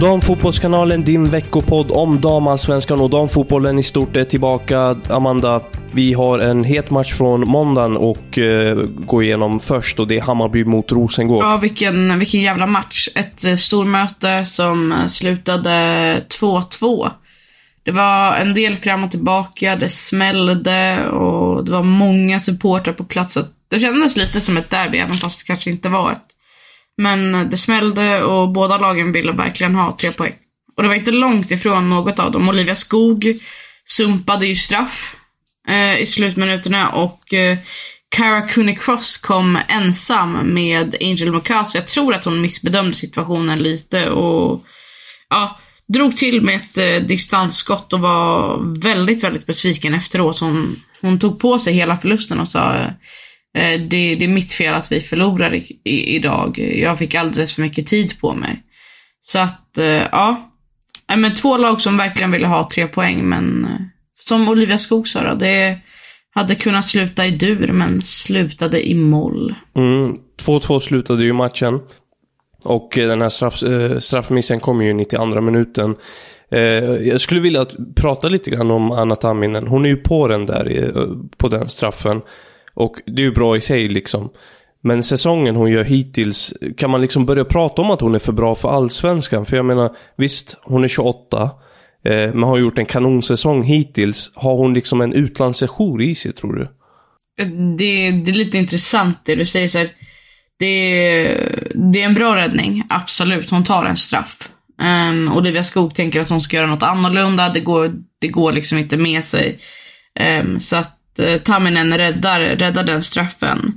Damfotbollskanalen, din veckopodd om damallsvenskan och damfotbollen i stort är tillbaka. Amanda, vi har en het match från måndagen och eh, gå igenom först och det är Hammarby mot Rosengård. Ja, vilken, vilken jävla match. Ett eh, stormöte som eh, slutade 2-2. Det var en del fram och tillbaka, det smällde och det var många supportrar på plats. Det kändes lite som ett derby, även fast det kanske inte var ett. Men det smällde och båda lagen ville verkligen ha tre poäng. Och det var inte långt ifrån något av dem. Olivia Skog sumpade ju straff eh, i slutminuterna och eh, Cara Cooney Cross kom ensam med Angel Mokasa. Jag tror att hon missbedömde situationen lite och ja, drog till med ett eh, distansskott och var väldigt, väldigt besviken efteråt. Hon, hon tog på sig hela förlusten och sa Eh, Eh, det, det, är mitt fel att vi förlorar i, i, idag. Jag fick alldeles för mycket tid på mig. Så att, eh, ja. Eh, men två lag som verkligen ville ha tre poäng, men som Olivia Skog sa då, det hade kunnat sluta i dur, men slutade i moll. 2-2 mm, slutade ju matchen. Och den här straff, straffmissen kom ju i 92 minuten. Jag skulle vilja prata lite grann om Anna Tamminen. Hon är ju på den där, på den straffen. Och det är ju bra i sig liksom. Men säsongen hon gör hittills, kan man liksom börja prata om att hon är för bra för allsvenskan? För jag menar, visst, hon är 28. Eh, men har gjort en kanonsäsong hittills. Har hon liksom en utlandssejour i sig, tror du? Det, det är lite intressant det du säger så här. Det, det är en bra räddning, absolut. Hon tar en straff. Um, Olivia Skog tänker att hon ska göra något annorlunda. Det går, det går liksom inte med sig. Um, så att eh, Tamminen räddar, räddar den straffen.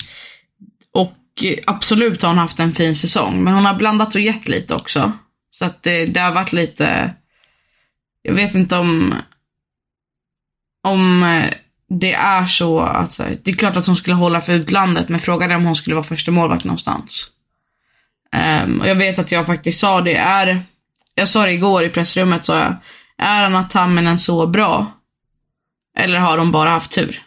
Och absolut har hon haft en fin säsong, men hon har blandat och gett lite också. Så att det, det har varit lite, jag vet inte om, om eh, det är så att, det är klart att hon skulle hålla för utlandet, men frågan är om hon skulle vara första målvakt någonstans. Um, och jag vet att jag faktiskt sa det, är, jag sa det igår i pressrummet, sa jag, är Anna Tamminen så bra? Eller har de bara haft tur?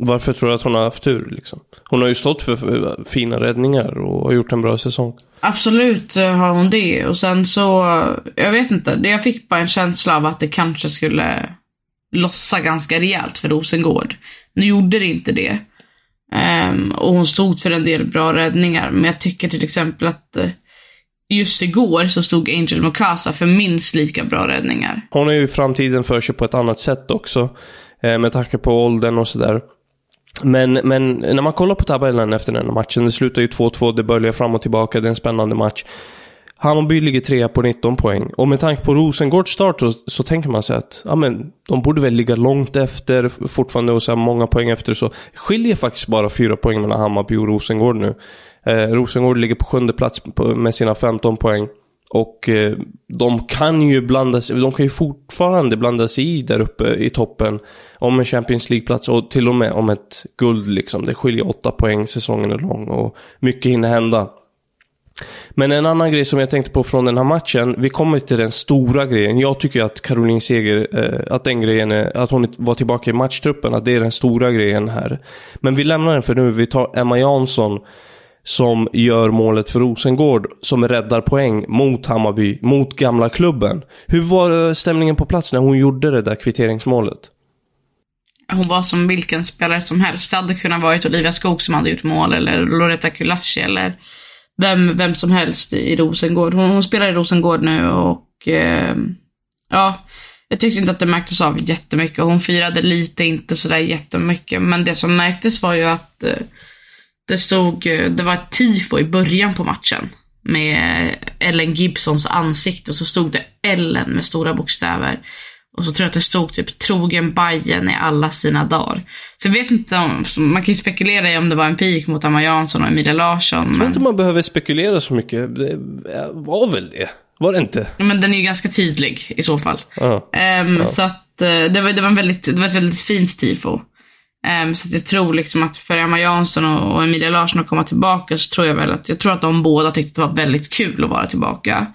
Varför tror du att hon har haft tur? Liksom? Hon har ju stått för fina räddningar och har gjort en bra säsong. Absolut har hon det. Och sen så, jag vet inte. Jag fick bara en känsla av att det kanske skulle lossa ganska rejält för Rosengård. Nu gjorde det inte det. Um, och hon stod för en del bra räddningar. Men jag tycker till exempel att uh, just igår så stod Angel Mokasa för minst lika bra räddningar. Hon har ju framtiden för sig på ett annat sätt också. Eh, med tanke på åldern och sådär. Men, men när man kollar på tabellen efter den här matchen, det slutar ju 2-2, det börjar fram och tillbaka, det är en spännande match. Hammarby ligger trea på 19 poäng. Och med tanke på Rosengårds start så, så tänker man sig att ja, men, de borde väl ligga långt efter fortfarande och så här många poäng efter. Så skiljer faktiskt bara fyra poäng mellan Hammarby och Rosengård nu. Eh, Rosengård ligger på sjunde plats på, med sina 15 poäng. Och eh, de kan ju blanda sig, de kan ju fortfarande blanda sig i där uppe i toppen om en Champions League-plats och till och med om ett guld liksom. Det skiljer åtta poäng, säsongen är lång och mycket hinner hända. Men en annan grej som jag tänkte på från den här matchen, vi kommer till den stora grejen. Jag tycker att Caroline Seger, eh, att den grejen är, att hon var tillbaka i matchtruppen, att det är den stora grejen här. Men vi lämnar den för nu, vi tar Emma Jansson som gör målet för Rosengård, som räddar poäng mot Hammarby, mot gamla klubben. Hur var eh, stämningen på plats när hon gjorde det där kvitteringsmålet? Hon var som vilken spelare som helst. Det hade kunnat varit Olivia Skog som hade gjort mål, eller Loretta Kulashi, eller vem, vem som helst i Rosengård. Hon, hon spelar i Rosengård nu och eh, ja, jag tyckte inte att det märktes av jättemycket. Hon firade lite, inte sådär jättemycket. Men det som märktes var ju att eh, det stod, eh, det var ett tifo i början på matchen. Med Ellen Gibsons ansikte och så stod det Ellen med stora bokstäver. Och så tror jag att det stod typ trogen Bajen i alla sina dagar. Så jag vet inte om, man kan ju spekulera i om det var en pik mot Emma Jansson och Emilia Larsson. Jag tror men... inte man behöver spekulera så mycket. Det var väl det? Var det inte? Men den är ju ganska tydlig i så fall. Ja. Um, Ja. Så att eh, det, var, det, var en väldigt, det var ett väldigt fint tifo. Um, så att jag tror liksom att för Emma Jansson och, och Emilia Larsson att komma tillbaka så tror jag väl att, jag tror att de båda tyckte att det var väldigt kul att vara tillbaka.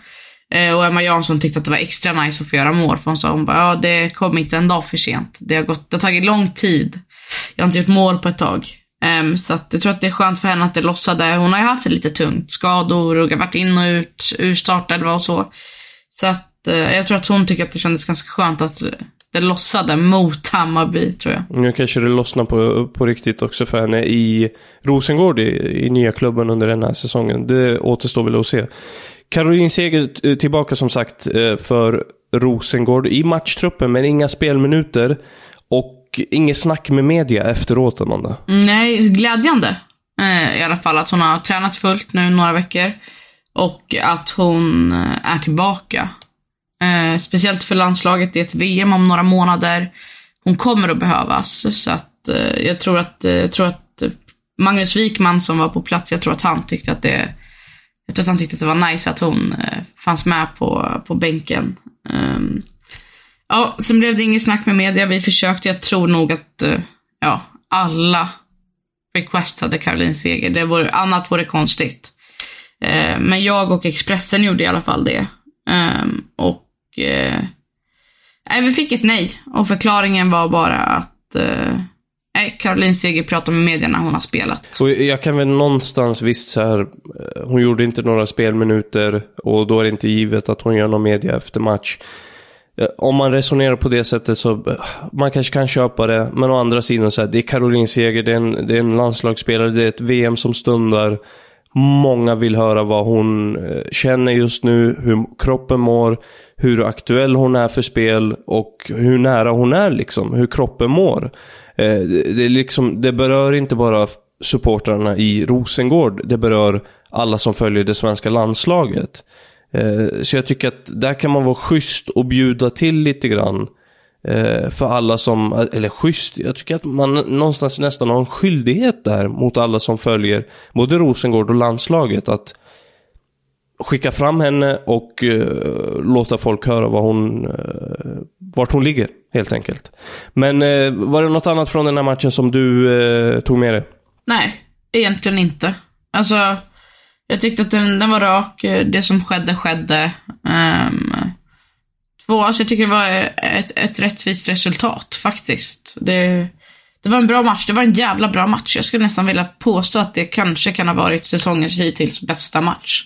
Uh, och Emma Jansson tyckte att det var extra nice att få göra mål för hon sa hon bara, ja det kom inte en dag för sent. Det har, gått, det har tagit lång tid. Jag har inte gjort mål på ett tag. Um, så att jag tror att det är skönt för henne att det lossade. Hon har ju haft det lite tungt. Skador och varit in och ut, ur startelva och så. Så att uh, jag tror att hon tycker att det kändes ganska skönt att det lossade mot Hammarby, tror jag. Nu kanske det lossnar på, på riktigt också för henne i Rosengård, i, i nya klubben under den här säsongen. Det återstår väl att se. Caroline Seger eh, tillbaka som sagt eh, för Rosengård i matchtruppen, men inga spelminuter. Och inget snack med media efteråt, Amanda. Nej, glädjande. Eh, I alla fall att hon har tränat fullt nu några veckor. Och att hon är tillbaka. Eh, speciellt för landslaget i ett VM om några månader. Hon kommer att behövas. Så att eh, jag tror att, eh, jag tror att eh, Magnus Wikman som var på plats, jag tror att han tyckte att det jag tror att han tyckte att det var nice att hon eh, fanns med på, på bänken. Ehm, ja, sen blev det inget snack med media. Vi försökte. Jag tror nog att eh, ja, alla requestade Caroline Seger. Det vore, annat vore konstigt. Eh, men jag och Expressen gjorde i alla fall det. Ehm, och eh, nej, vi fick ett nej. Och förklaringen var bara att eh, nej, Caroline Seger pratar med media när hon har spelat. Och jag kan väl någonstans visst så här, eh, hon gjorde inte några spelminuter och då är det inte givet att hon gör någon media efter match. Eh, om man resonerar på det sättet så, eh, man kanske kan köpa det, men å andra sidan så här, det är Caroline Seger, det är, en, det är en landslagsspelare, det är ett VM som stundar. Många vill höra vad hon känner just nu, hur kroppen mår, hur aktuell hon är för spel och hur nära hon är liksom, hur kroppen mår. Eh, Det, är liksom, det berör inte bara supportrarna i Rosengård, det berör alla som följer det svenska landslaget. Eh, Så jag tycker att där kan man vara schysst och bjuda till lite grann. eh, För alla som, eller schysst, jag tycker att man någonstans nästan har en skyldighet där mot alla som följer både Rosengård och landslaget att skicka fram henne och eh, låta folk höra var hon, eh, vart hon ligger, helt enkelt. Men eh, var det något annat från den här matchen som du eh, tog med dig? Nej, egentligen inte. Alltså, jag tyckte att den, den var rak. Eh, det som skedde, skedde. Um, två, alltså jag tycker det var eh, ett, ett rättvist resultat, faktiskt. Det, det var en bra match. Det var en jävla bra match. Jag skulle nästan vilja påstå att det kanske kan ha varit säsongens hittills bästa match.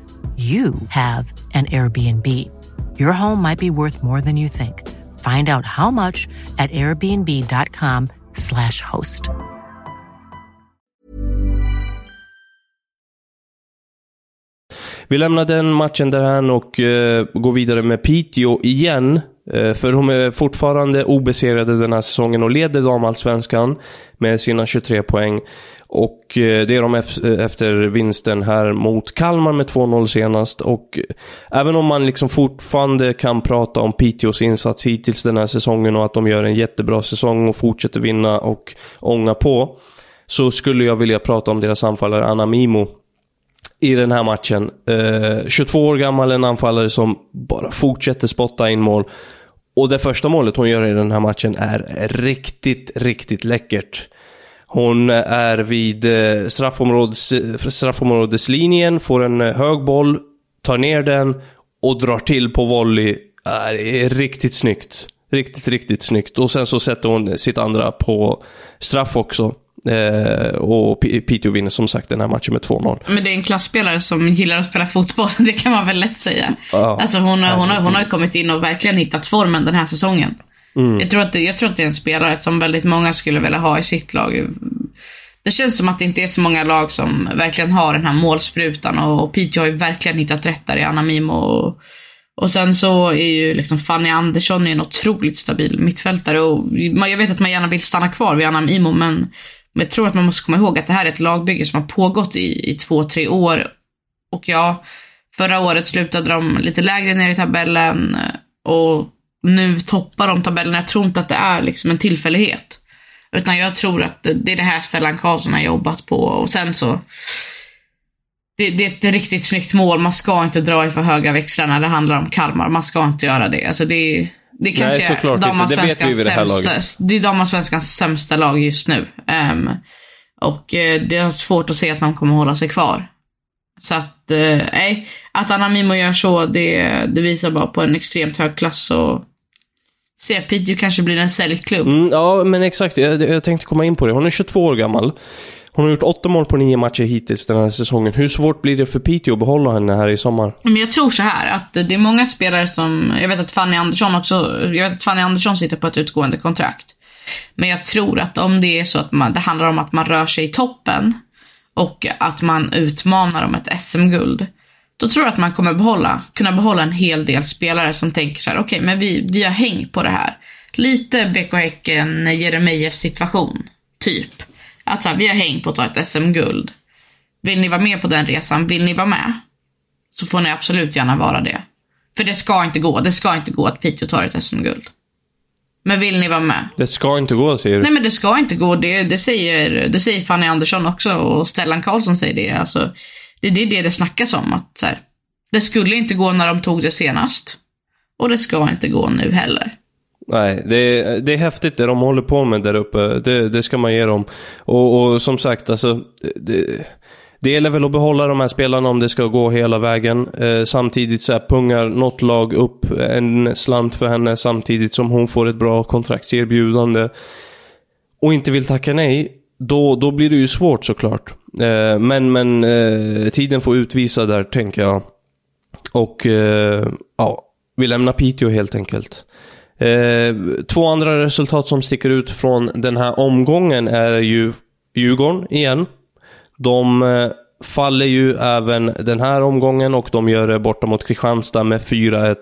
you have an Airbnb. Your home might be worth more than you think. Find out how much at airbnb.com/slash host. Vi lämnar den matchen därhän och uh, går vidare med Piteå igen. Eh, för de är fortfarande obesegrade den här säsongen och leder damallsvenskan med sina 23 poäng. Och eh, det är de eh, efter vinsten här mot Kalmar med 2-0 senast. Och även om man liksom fortfarande kan prata om Piteås insats hittills den här säsongen och att de gör en jättebra säsong och fortsätter vinna och ånga på. Så skulle jag vilja prata om deras anfallare Anna Mimo i den här matchen. Eh, 22 år gammal, en anfallare som bara fortsätter spotta in mål. Och det första målet hon gör i den här matchen är riktigt, riktigt läckert. Hon är vid eh, straffområdes, eh, straffområdeslinjen, får en eh, hög boll, tar ner den och drar till på volley. Det är riktigt snyggt. Riktigt, riktigt snyggt. Och sen så sätter hon sitt andra på straff också. Eh, och Piteå vinner som sagt den här matchen med 2-0. Men det är en klassspelare som gillar att spela fotboll, det kan man väl lätt säga. Ja, alltså hon, har, hon, har, hon har kommit in och verkligen hittat formen den här säsongen. Mm. Jag, tror att, jag tror att det är en spelare som väldigt många skulle vilja ha i sitt lag. Det känns som att det inte är så många lag som verkligen har den här målsprutan och Piteå har ju verkligen hittat rätt där i Anna Mimo. Och, och sen så är ju liksom Fanny Andersson en otroligt stabil mittfältare och jag vet att man gärna vill stanna kvar vid Anna Mimo men men jag tror att man måste komma ihåg att det här är ett lagbygge som har pågått i, i två, tre år. Och ja, förra året slutade de lite lägre ner i tabellen eh, och nu toppar de tabellen. Jag tror inte att det är liksom en tillfällighet. Utan jag tror att det är det här Stellan Karlsson har jobbat på och sen så det, det, är ett riktigt snyggt mål. Man ska inte dra i för höga växlar när det handlar om Kalmar. Man ska inte göra det. Alltså det är det kanske Nej, såklart är inte. Det det här sämsta, laget. Det är damallsvenskans sämsta lag just nu. Um, och uh, det är svårt att se att de kommer hålla sig kvar. Så att, uh, nej. Att Anna Mimo gör så, det, det visar bara på en extremt hög klass och Se, Piteå kanske blir en säljklubb. Mm, ja, men exakt. Jag, jag tänkte komma in på det. Hon är 22 år gammal. Hon har gjort åtta mål på nio matcher hittills den här säsongen. Hur svårt blir det för Piteå att behålla henne här i sommar? Men jag tror så här att det är många spelare som, jag vet att Fanny Andersson också, jag vet att Fanny Andersson sitter på ett utgående kontrakt. Men jag tror att om det är så att man, det handlar om att man rör sig i toppen och att man utmanar om ett SM-guld. Då tror jag att man kommer behålla, kunna behålla en hel del spelare som tänker så här: okej, okay, men vi, vi har häng på det här. Lite BK Häcken, Jeremejeff situation, typ. Att så här, vi har hängt på att ta ett SM-guld. Vill ni vara med på den resan? Vill ni vara med? Så får ni absolut gärna vara det. För det ska inte gå. Det ska inte gå att Piteå tar ett SM-guld. Men vill ni vara med? Det ska inte gå, säger du? Nej, men det ska inte gå. Det, det, säger, det säger Fanny Andersson också och Stellan Karlsson säger det. Alltså, det, det är det det snackas om. Att, så här, det skulle inte gå när de tog det senast. Och det ska inte gå nu heller. Nej, det är, det är häftigt det de håller på med där uppe. Det, det ska man ge dem. Och, och som sagt, alltså... Det, det gäller väl att behålla de här spelarna om det ska gå hela vägen. Eh, samtidigt så här pungar något lag upp en slant för henne samtidigt som hon får ett bra kontraktserbjudande. Och inte vill tacka nej. Då, då blir det ju svårt såklart. Eh, men men eh, tiden får utvisa där, tänker jag. Och eh, ja, vi lämnar Piteå helt enkelt. Eh, två andra resultat som sticker ut från den här omgången är ju Djurgården igen. De eh, faller ju även den här omgången och de gör det borta mot Kristianstad med 4-1.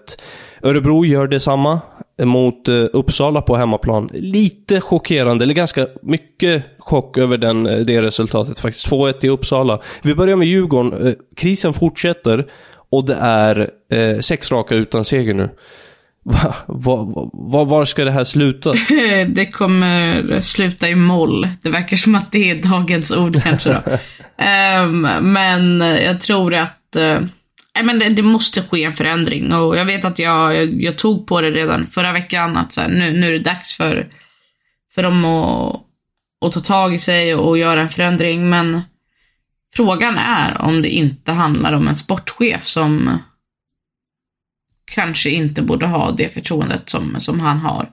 Örebro gör detsamma mot eh, Uppsala på hemmaplan. Lite chockerande, eller ganska mycket chock över den, eh, det resultatet faktiskt. 2-1 i Uppsala. Vi börjar med Djurgården. Eh, krisen fortsätter och det är eh, sex raka utan seger nu. Va, va, va, var ska det här sluta? det kommer sluta i moll. Det verkar som att det är dagens ord kanske då. um, men jag tror att... Uh, nej, men det, det, måste ske en förändring. Och jag vet att jag, jag, jag tog på det redan förra veckan att så här, nu, nu är det dags för, för dem att, att ta tag i sig och, och göra en förändring. Men frågan är om det inte handlar om en sportchef som kanske inte borde ha det förtroendet som, som han har.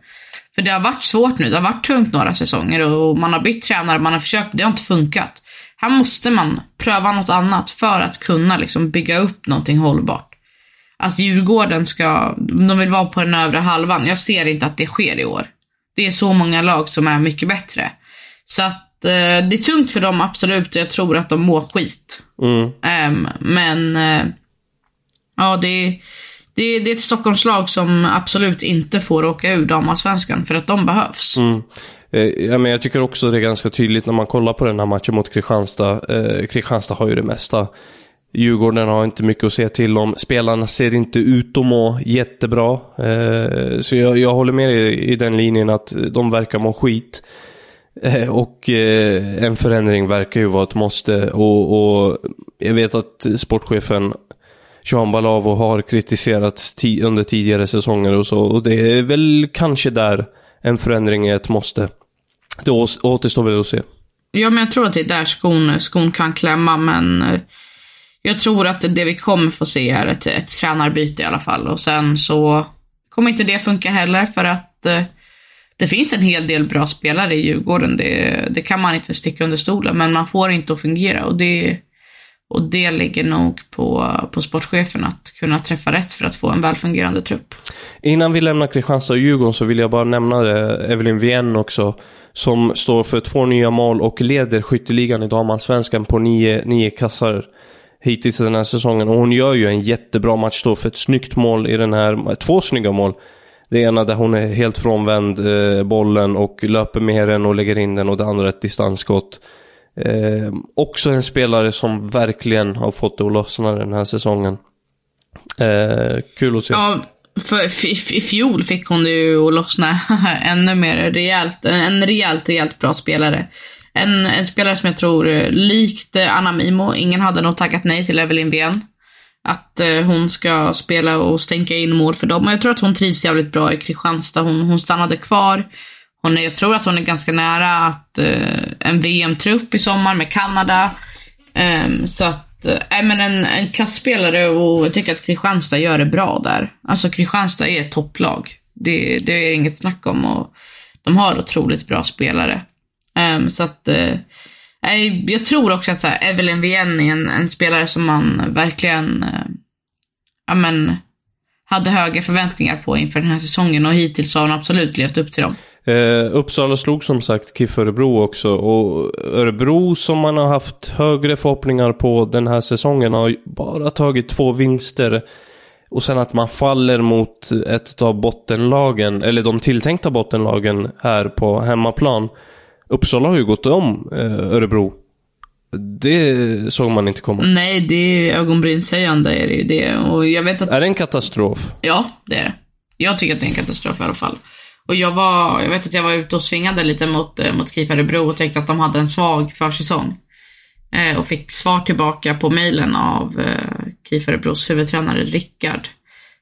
För det har varit svårt nu, det har varit tungt några säsonger och man har bytt tränare, man har försökt, det har inte funkat. Här måste man pröva något annat för att kunna liksom bygga upp någonting hållbart. Att Djurgården ska, de vill vara på den övre halvan, jag ser inte att det sker i år. Det är så många lag som är mycket bättre. Så att eh, det är tungt för dem, absolut. Jag tror att de mår skit. Mm. Um, men, uh, ja det är det, det är ett Stockholmslag som absolut inte får åka ur damallsvenskan för att de behövs. Mm. Eh, ja, men jag tycker också det är ganska tydligt när man kollar på den här matchen mot Kristianstad. Eh, Kristianstad har ju det mesta. Djurgården har inte mycket att säga till om. Spelarna ser inte ut att må jättebra. Eh, så jag, jag håller med i, i den linjen att de verkar må skit. Eh, och eh, en förändring verkar ju vara ett måste. Och, och jag vet att sportchefen Jean Balavo har kritiserats under tidigare säsonger och så. Och det är väl kanske där en förändring är ett måste. Det återstår väl att se. Ja, men jag tror att det är där skon, skon kan klämma, men eh, jag tror att det vi kommer få se är ett, ett tränarbyte i alla fall. Och sen så kommer inte det funka heller för att eh, det finns en hel del bra spelare i Djurgården. Det, det kan man inte sticka under stolen, men man får inte att fungera och det och det ligger nog på, på sportchefen att kunna träffa rätt för att få en välfungerande trupp. Innan vi lämnar Kristianstad och Djurgården så vill jag bara nämna det, Evelyn Wien också. Som står för två nya mål och leder skytteligan i damallsvenskan på nio, nio kassar hittills den här säsongen. Och hon gör ju en jättebra match då för ett snyggt mål i den här, två snygga mål. Det ena där hon är helt frånvänd eh, bollen och löper med den och lägger in den och det andra ett distansskott. Eh, också en spelare som verkligen har fått det att lossna den här säsongen. Eh, kul att se. Ja, för i fjol fick hon det ju att lossna ännu mer rejält. En rejält, rejält bra spelare. En, en spelare som jag tror, eh, likt eh, Anna Mimo, ingen hade nog tackat nej till Evelyn Ven. Att eh, hon ska spela och stänka in mål för dem. Och jag tror att hon trivs jävligt bra i Kristianstad. Hon, hon stannade kvar. Hon är, jag tror att hon är ganska nära att, eh, en VM-trupp i sommar med Kanada. Eh, så att, eh, men en, en klassspelare och jag tycker att Kristianstad gör det bra där. Alltså Kristianstad är ett topplag. Det, det är inget snack om och de har otroligt bra spelare. Eh, så att, eh, jag tror också att så här, Evelyn Wien är en, en, spelare som man verkligen, eh, ja men, hade höga förväntningar på inför den här säsongen och hittills har hon absolut levt upp till dem. Eh, Uppsala slog som sagt KIF Örebro också och Örebro som man har haft högre förhoppningar på den här säsongen har bara tagit två vinster. Och sen att man faller mot ett av bottenlagen, eller de tilltänkta bottenlagen här på hemmaplan. Uppsala har ju gått om eh, Örebro. Det såg man inte komma. Nej, det är ögonbrynshöjande är det ju det. Och jag vet att... Är det en katastrof? Ja, det är det. Jag tycker att det är en katastrof i alla fall. Och jag var, jag vet att jag var ute och svingade lite mot, eh, mot KIF Örebro och tänkte att de hade en svag försäsong. Eh, och fick svar tillbaka på mejlen av eh, KIF Örebros huvudtränare Rickard.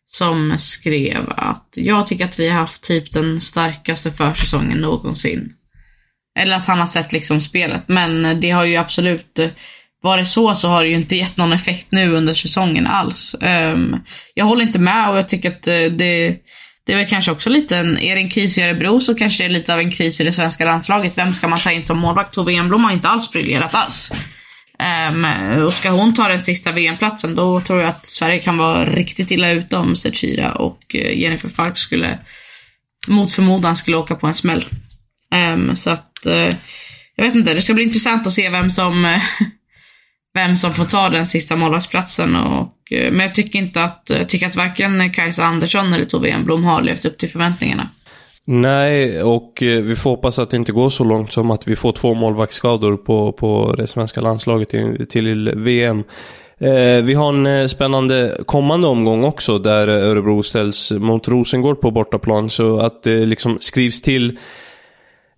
Som skrev att jag tycker att vi har haft typ den starkaste försäsongen någonsin. Eller att han har sett liksom spelet. Men det har ju absolut eh, var det så så har det ju inte gett någon effekt nu under säsongen alls. Um, jag håller inte med och jag tycker att eh, det det är väl kanske också lite en, är det en kris i Örebro så kanske det är lite av en kris i det svenska landslaget. Vem ska man ta in som målvakt? Tove Enblom har inte alls briljerat alls. Um, och ska hon ta den sista VM-platsen då tror jag att Sverige kan vara riktigt illa ute om Zecira och eh, Jennifer Falk skulle mot förmodan skulle åka på en smäll. Um, så att uh, jag vet inte, det ska bli intressant att se vem som uh, vem som får ta den sista målvaktsplatsen. Och, eh, men jag tycker inte att, jag tycker att varken Kajsa Andersson eller Tove Enblom har levt upp till förväntningarna. Nej, och eh, vi får hoppas att det inte går så långt som att vi får två målvaktsskador på, på det svenska landslaget till, till VM. Eh, vi har en eh, spännande kommande omgång också där Örebro ställs mot Rosengård på bortaplan så att det liksom skrivs till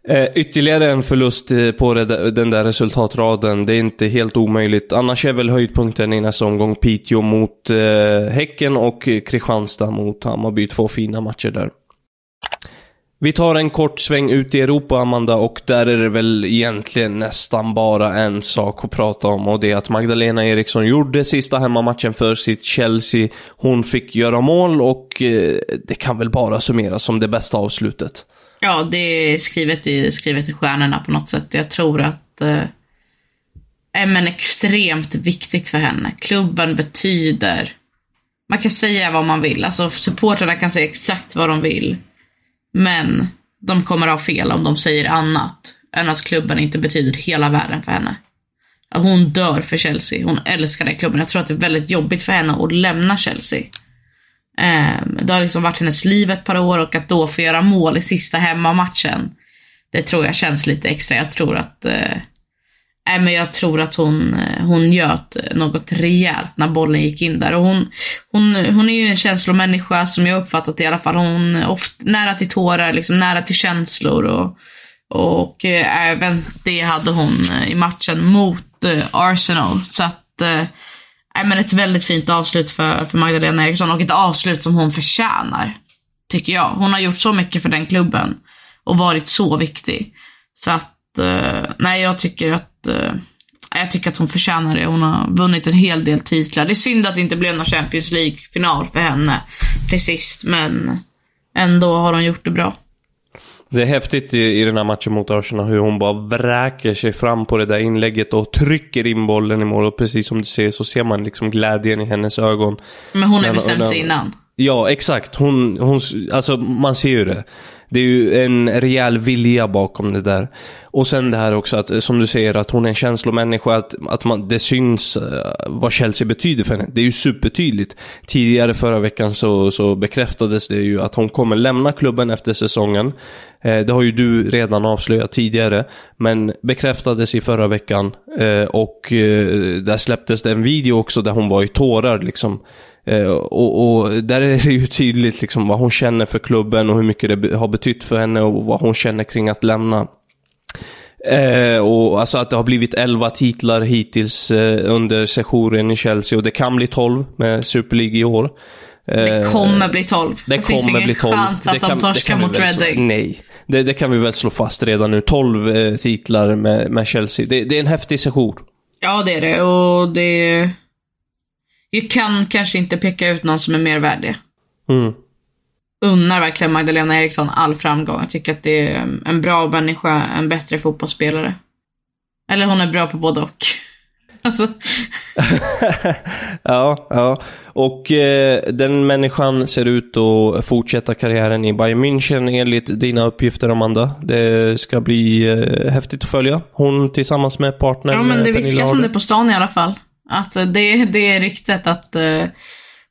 Eh, ytterligare en förlust eh, på det, den där resultatraden. Det är inte helt omöjligt. Annars är väl höjdpunkten i nästa omgång Piteå mot eh, Häcken och Kristianstad mot Hammarby. Två fina matcher där. Vi tar en kort sväng ut i Europa, Amanda, och där är det väl egentligen nästan bara en sak att prata om och det är att Magdalena Eriksson gjorde sista hemmamatchen för sitt Chelsea. Hon fick göra mål och eh, det kan väl bara summeras som det bästa avslutet. Ja, det är skrivet i, skrivet i stjärnorna på något sätt. Jag tror att eh, är men extremt viktigt för henne. Klubben betyder... Man kan säga vad man vill. Alltså supportrarna kan säga exakt vad de vill. Men de kommer ha fel om de säger annat än att klubben inte betyder hela världen för henne. Hon dör för Chelsea. Hon älskar den klubben. Jag tror att det är väldigt jobbigt för henne att lämna Chelsea. Ehm, det har liksom varit hennes liv ett par år och att då få göra mål i sista hemmamatchen. Det tror jag känns lite extra. Jag tror att eh, Nej, men jag tror att hon, eh, hon göt eh, något rejält när bollen gick in där. Och hon, hon, hon är ju en känslomänniska som jag uppfattat i alla fall. Hon är ofta nära till tårar, liksom nära till känslor. Och, och eh, även det hade hon i matchen mot Arsenal. Så att, men ett väldigt fint avslut för, för Magdalena Eriksson och ett avslut som hon förtjänar. Tycker jag. Hon har gjort så mycket för den klubben och varit så viktig. Så att, eh, nej jag tycker att eh, jag tycker att hon förtjänar det. Hon har vunnit en hel del titlar. Det är synd att det inte blev någon Champions League-final för henne till sist, men ändå har hon gjort det bra. Det är häftigt i, i den här matchen mot Arsenal hur hon bara vräker sig fram på det där inlägget och trycker in bollen i mål. Och precis som du ser så ser man liksom glädjen i hennes ögon. Men hon har bestämt sig innan. Ja, exakt. Hon, hon, alltså man ser ju det. Det är ju en rejäl vilja bakom det där. Och sen det här också att, eh, som du säger, att hon är en känslomänniska, att, att man, det syns eh, vad Chelsea betyder för henne. Det är ju supertydligt. Tidigare förra veckan så, så bekräftades det ju att hon kommer lämna klubben efter säsongen. Eh, det har ju du redan avslöjat tidigare, men bekräftades i förra veckan. Eh, och eh, där släpptes det en video också där hon var i tårar liksom. Eh, och, och, där är det ju tydligt liksom vad hon känner för klubben och hur mycket det har betytt för henne och vad hon känner kring att lämna. Eh, och alltså att det har blivit 11 titlar hittills eh, under sessionen i Chelsea och det kan bli 12 med Super League i år. det eh, kommer bli 12. Det, det kommer bli 12. chans att det de torskar mot Reading. Nej, det, det, kan vi väl slå fast redan nu. 12 eh, titlar med, med Chelsea. Det, det är en häftig session. Ja, det är det. Och det vi kan kanske inte peka ut någon som är mer värdig. Mm. Unnar verkligen Magdalena Eriksson all framgång. Jag tycker att det är en bra människa, en bättre fotbollsspelare. Eller hon är bra på både och. Alltså. ja, ja. Och eh, den människan ser ut att fortsätta karriären i Bayern München enligt dina uppgifter, Amanda. Det ska bli eh, häftigt att följa. Hon tillsammans med partnern Ja, men det viskas om det på stan i alla fall. Att eh, det, det är ryktet att eh,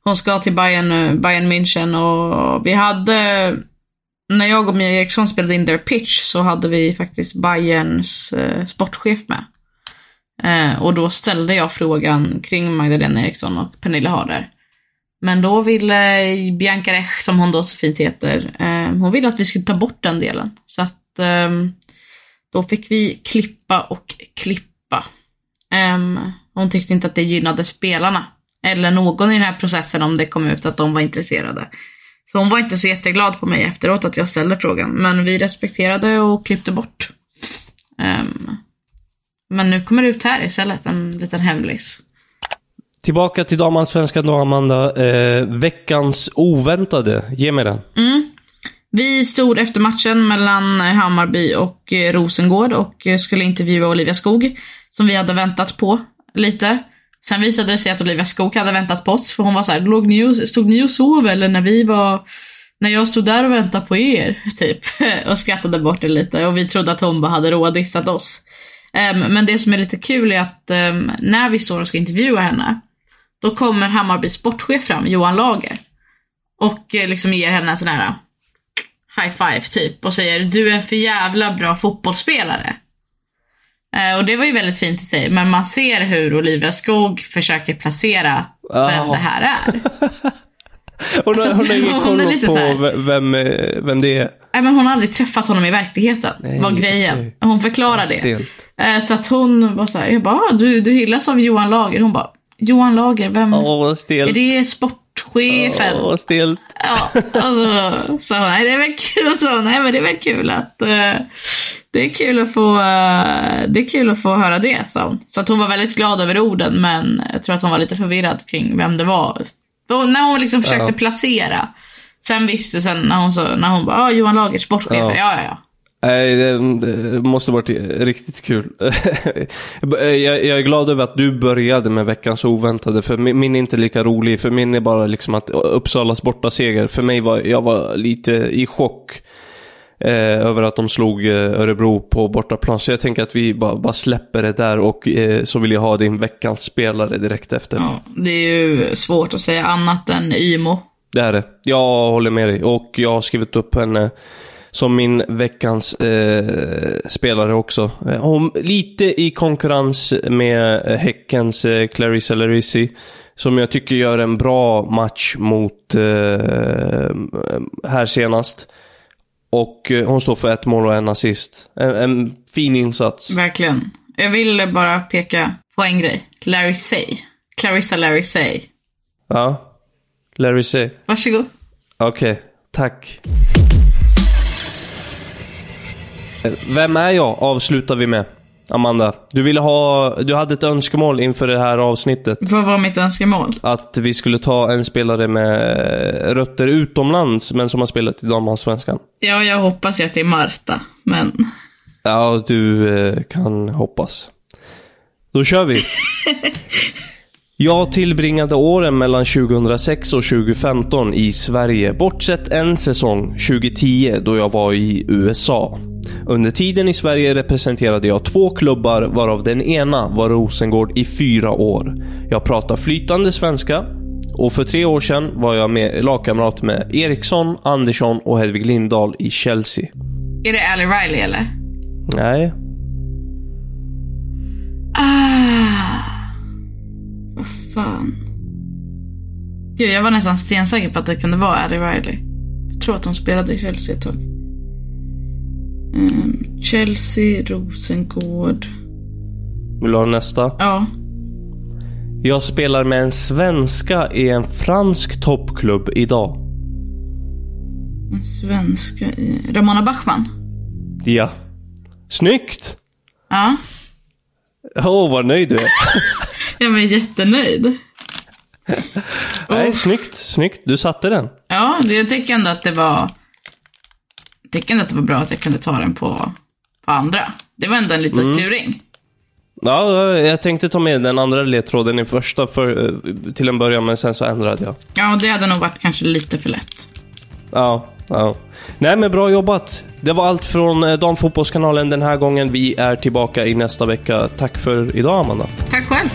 hon ska till Bayern, eh, Bayern München och vi hade när jag och Mia Eriksson spelade in their pitch så hade vi faktiskt Bayerns sportchef med. Och då ställde jag frågan kring Magdalena Eriksson och Pernilla Harder. Men då ville Bianca Rech, som hon då så fint heter, hon ville att vi skulle ta bort den delen. Så att då fick vi klippa och klippa. Ehm, hon tyckte inte att det gynnade spelarna. Eller någon i den här processen om det kom ut att de var intresserade. Så hon var inte så jätteglad på mig efteråt att jag ställde frågan. Men vi respekterade och klippte bort. Um, men nu kommer det ut här istället, en liten hemlis. Tillbaka till damallsvenskan då, Amanda. Eh, veckans oväntade. Ge mig den. Mm. Vi stod efter matchen mellan Hammarby och eh, Rosengård och eh, skulle intervjua Olivia Skog, som vi hade väntat på lite. Sen visade det sig att Olivia Skog hade väntat på oss, för hon var såhär, låg ni och, stod ni och sov eller när vi var när jag stod där och väntade på er, typ. Och skrattade bort det lite och vi trodde att hon bara hade rådissat oss. Um, men det som är lite kul är att um, när vi står och ska intervjua henne, då kommer Hammarbys sportchef fram, Johan Lager. Och uh, liksom ger henne en sån här eh, high five typ och säger du är en för jävla bra fotbollsspelare. Eh, och det var ju väldigt fint i sig, men man ser hur Olivia Skog försöker placera vem det här är. Hon har, hon har ingen koll är lite på här- ve- vem, eh, vem det är. Nej, men hon har aldrig träffat honom i verkligheten, Nej, var grejen. okej. Hon förklarar det. Eh, Så att hon var så här, jag bara, "Ah, du, du hyllas av Johan Lager. Hon bara, Johan Lager, vem? Åh, är stelt. det sportchefen? Åh, stelt. Ja, alltså, så nej det är väl kul, så, nej men det är väl kul att, eh, det är kul att få, eh, det är kul att få höra det, sa hon. Så att hon var väldigt glad över orden, men jag tror att hon var lite förvirrad kring vem det var. Hon- När hon liksom försökte Ja. placera, sen visste sen när hon, så, när hon bara, ah, Johan Lager, sportchef, ja Ja. ja ja. Nej, det, det måste varit riktigt kul. jag, jag är glad över att du började med veckans oväntade, för min, min är inte lika rolig. För min är bara liksom att Uppsalas bortaseger. För mig var, jag var lite i chock eh, över att de slog eh, Örebro på bortaplan. Så jag tänker att vi bara, bara släpper det där och eh, så vill jag ha din veckans spelare direkt efter. ja. Det är ju svårt att säga annat än Imo. Det är det. Jag håller med dig. Och jag har skrivit upp henne som min veckans eh, spelare också. Eh, Hon, lite i konkurrens med eh, Häckens eh, Clarissa Larissi. Som jag tycker gör en bra match mot eh, här senast. Och eh, hon står för ett mål och en assist. En, en fin insats. Verkligen. Jag vill bara peka på en grej. Larry Say. Clarissa Larry Say. Ja. Larissi. Varsågod. Okej, tack. Vem är jag? Avslutar vi med. Amanda, du ville ha... Du hade ett önskemål inför det här avsnittet. Vad var mitt önskemål? Att vi skulle ta en spelare med rötter utomlands, men som har spelat i damallsvenskan. Ja, jag hoppas ju att det är Marta, men... Ja, du eh, kan hoppas. Då kör vi. Jag tillbringade åren mellan 2006 och 2015 i Sverige, bortsett en säsong, 2010, då jag var i USA. Under tiden i Sverige representerade jag två klubbar, varav den ena var Rosengård i fyra år. Jag pratar flytande svenska och för tre år sedan var jag med lagkamrat med Eriksson, Andersson och Hedvig Lindahl i Chelsea. Är det Ali Riley, eller? Nej, Ah... Fan. Gud, jag var nästan stensäker på att det kunde vara Ali Riley. Jag tror att de spelade i Chelsea ett tag. Ehm, Chelsea, Rosengård. vill du ha nästa? Ja. Jag spelar med en svenska i en fransk toppklubb idag. En svenska i... Ramona Bachmann. Ja. Snyggt! Ja. Åh, vad nöjd du är. Jag var jättenöjd. Nej, Oh. snyggt, snyggt. Du satte den. Ja, jag tycker ändå att det var... Jag tycker ändå att det var bra att jag kunde ta den på, på andra. Det var ändå en liten kluring. Ja, jag tänkte ta med den andra ledtråden i första för, eh, till en början, men sen så ändrade jag. Ja, det hade nog varit kanske lite för lätt. Ja, ja. Nej, men bra jobbat. Det var allt från eh, Damfotbollskanalen den här gången. Vi är tillbaka i nästa vecka. Tack för idag, Amanda. Tack själv.